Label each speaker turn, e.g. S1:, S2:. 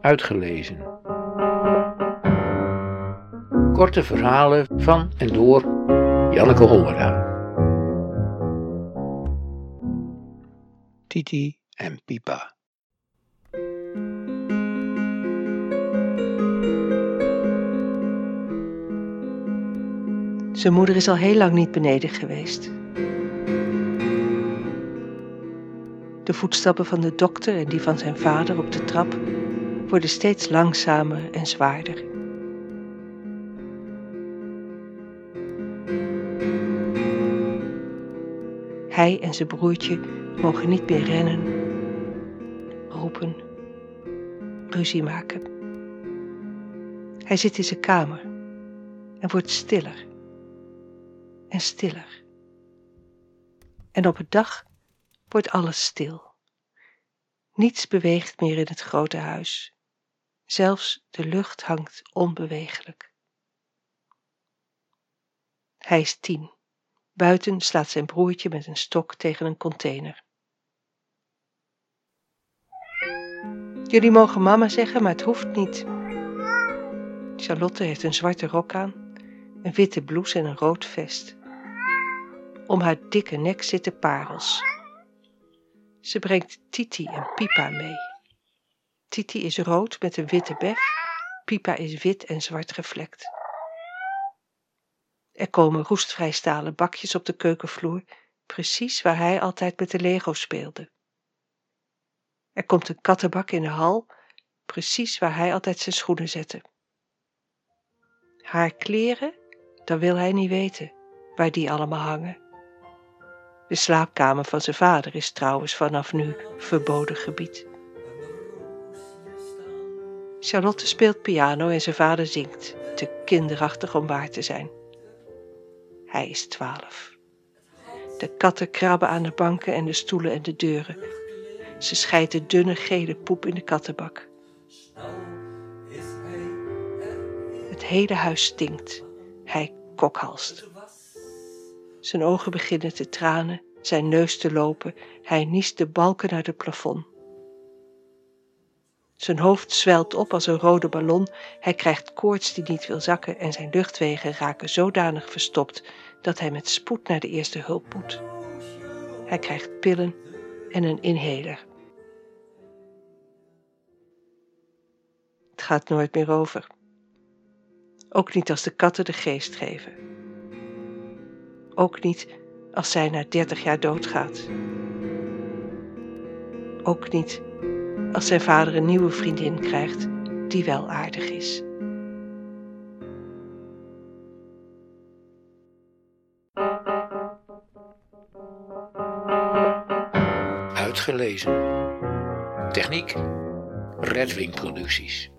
S1: uitgelezen. Korte verhalen van en door Janneke Hollera. Titi en Pipa.
S2: Zijn moeder is al heel lang niet beneden geweest. De voetstappen van de dokter en die van zijn vader op de trap worden steeds langzamer en zwaarder. Hij en zijn broertje mogen niet meer rennen, roepen, ruzie maken. Hij zit in zijn kamer en wordt stiller en stiller. En op het dag wordt alles stil. Niets beweegt meer in het grote huis. Zelfs de lucht hangt onbeweeglijk. Hij is tien. Buiten slaat zijn broertje met een stok tegen een container. Jullie mogen mama zeggen, maar het hoeft niet. Charlotte heeft een zwarte rok aan, een witte blouse en een rood vest. Om haar dikke nek zitten parels. Ze brengt Titi en Pipa mee. Titi is rood met een witte bef, Pipa is wit en zwart gevlekt. Er komen roestvrij stalen bakjes op de keukenvloer, precies waar hij altijd met de Lego speelde. Er komt een kattenbak in de hal, precies waar hij altijd zijn schoenen zette. Haar kleren, dat wil hij niet weten, waar die allemaal hangen. De slaapkamer van zijn vader is trouwens vanaf nu verboden gebied. Charlotte speelt piano en zijn vader zingt, te kinderachtig om waar te zijn. Hij is twaalf. De katten krabben aan de banken en de stoelen en de deuren. Ze scheiden dunne gele poep in de kattenbak. Het hele huis stinkt. Hij kokhalst. Zijn ogen beginnen te tranen, zijn neus te lopen, hij niest de balken naar het plafond. Zijn hoofd zwelt op als een rode ballon, hij krijgt koorts die niet wil zakken en zijn luchtwegen raken zodanig verstopt dat hij met spoed naar de eerste hulp moet. Hij krijgt pillen en een inhaler. Het gaat nooit meer over. Ook niet als de katten de geest geven. Ook niet als zij na dertig jaar doodgaat. Ook niet als zijn vader een nieuwe vriendin krijgt die wel aardig is.
S1: Uitgelezen. Techniek. Redwing Producties.